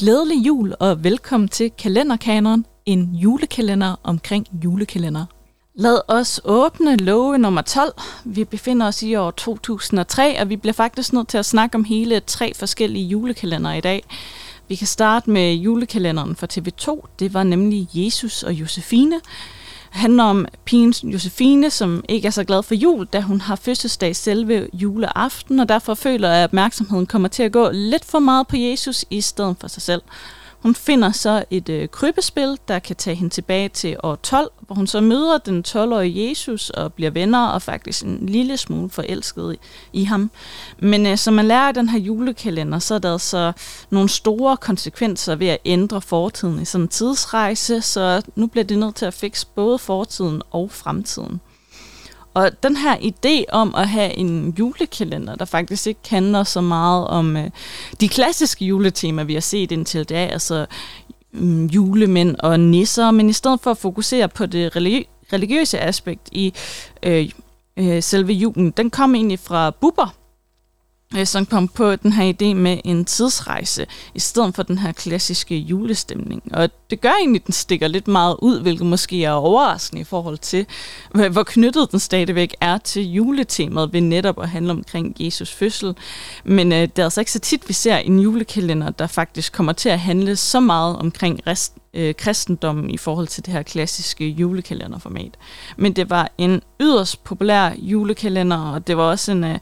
Glædelig jul og velkommen til Kalenderkaneren, en julekalender omkring julekalender. Lad os åbne love nummer 12. Vi befinder os i år 2003, og vi bliver faktisk nødt til at snakke om hele tre forskellige julekalender i dag. Vi kan starte med julekalenderen for TV2. Det var nemlig Jesus og Josefine handler om pigen Josefine, som ikke er så glad for jul, da hun har fødselsdag selve juleaften, og derfor føler, at opmærksomheden kommer til at gå lidt for meget på Jesus i stedet for sig selv. Hun finder så et øh, krybespil, der kan tage hende tilbage til år 12, hvor hun så møder den 12-årige Jesus og bliver venner og faktisk en lille smule forelsket i, i ham. Men øh, som man lærer i den her julekalender, så er der altså nogle store konsekvenser ved at ændre fortiden i sådan en tidsrejse, så nu bliver det nødt til at fikse både fortiden og fremtiden. Og den her idé om at have en julekalender, der faktisk ikke handler så meget om øh, de klassiske juletemaer, vi har set indtil da, altså øh, julemænd og nisser, men i stedet for at fokusere på det religi- religiøse aspekt i øh, øh, selve julen, den kom egentlig fra Bubber, øh, som kom på den her idé med en tidsrejse, i stedet for den her klassiske julestemning. Og det gør egentlig, at den stikker lidt meget ud, hvilket måske er overraskende i forhold til, hvor knyttet den stadigvæk er til juletemaet ved netop at handle omkring Jesus fødsel. Men øh, det er altså ikke så tit, vi ser en julekalender, der faktisk kommer til at handle så meget omkring rest, øh, kristendommen i forhold til det her klassiske julekalenderformat. Men det var en yderst populær julekalender, og det var også en, øh,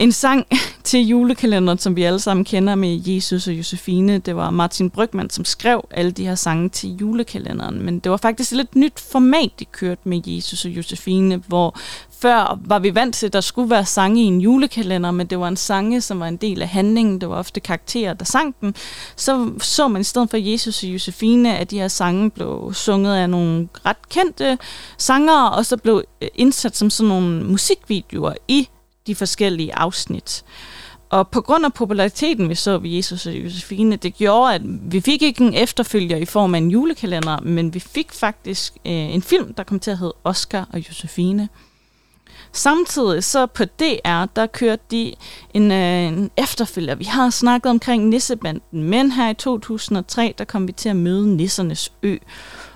en sang til julekalenderen, som vi alle sammen kender med Jesus og Josefine. Det var Martin Brygman, som skrev alle de her sange til julekalenderen, men det var faktisk et lidt nyt format, de kørte med Jesus og Josefine, hvor før var vi vant til, at der skulle være sange i en julekalender, men det var en sange, som var en del af handlingen. Det var ofte karakterer, der sang dem. Så så man i stedet for Jesus og Josefine, at de her sange blev sunget af nogle ret kendte sangere, og så blev øh, indsat som sådan nogle musikvideoer i de forskellige afsnit. Og på grund af populariteten, vi så ved Jesus og Josefine, det gjorde, at vi fik ikke en efterfølger i form af en julekalender, men vi fik faktisk øh, en film, der kom til at hedde Oscar og Josefine. Samtidig så på DR, der kørte de en, øh, en efterfølger. Vi har snakket omkring Nissebanden, men her i 2003, der kom vi til at møde Nissernes Ø.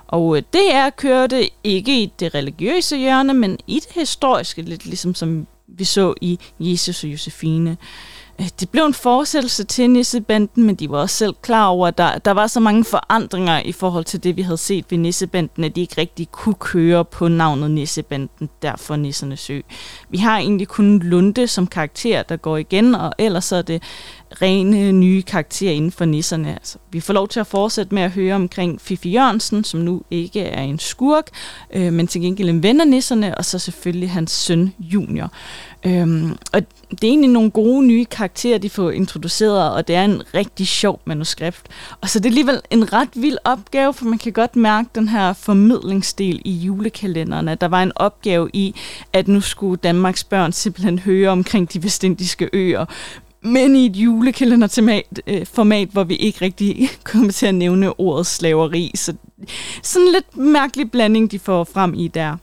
Og øh, det DR kørte ikke i det religiøse hjørne, men i det historiske, lidt ligesom som vi så i Jesus og Josefine. Øh, det blev en fortsættelse til Nissebanden, men de var også selv klar over, at der, der var så mange forandringer i forhold til det, vi havde set ved Nissebanden, at de ikke rigtig kunne køre på navnet Nissebanden, derfor Nissernes Ø. Vi har egentlig kun Lunde som karakter, der går igen, og ellers er det rene nye karakterer inden for nisserne. Altså, vi får lov til at fortsætte med at høre omkring Fifi Jørgensen, som nu ikke er en skurk, øh, men til gengæld en ven af nisserne, og så selvfølgelig hans søn Junior. Øhm, og det er egentlig nogle gode nye karakterer, de får introduceret, og det er en rigtig sjov manuskript. Og så det er alligevel en ret vild opgave, for man kan godt mærke den her formidlingsdel i julekalenderen, at der var en opgave i, at nu skulle Danmarks børn simpelthen høre omkring de vestindiske øer, men i et julekalenderformat, øh, hvor vi ikke rigtig kommer til at nævne ordet slaveri. Så sådan en lidt mærkelig blanding, de får frem i der.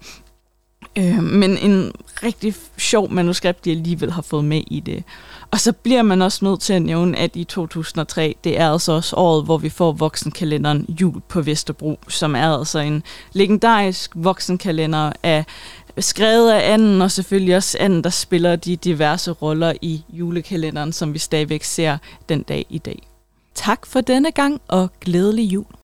Øh, men en rigtig sjov manuskript, de alligevel har fået med i det. Og så bliver man også nødt til at nævne, at i 2003, det er altså også året, hvor vi får voksenkalenderen Jul på Vesterbro, som er altså en legendarisk voksenkalender af skrevet af anden, og selvfølgelig også anden, der spiller de diverse roller i julekalenderen, som vi stadigvæk ser den dag i dag. Tak for denne gang, og glædelig jul.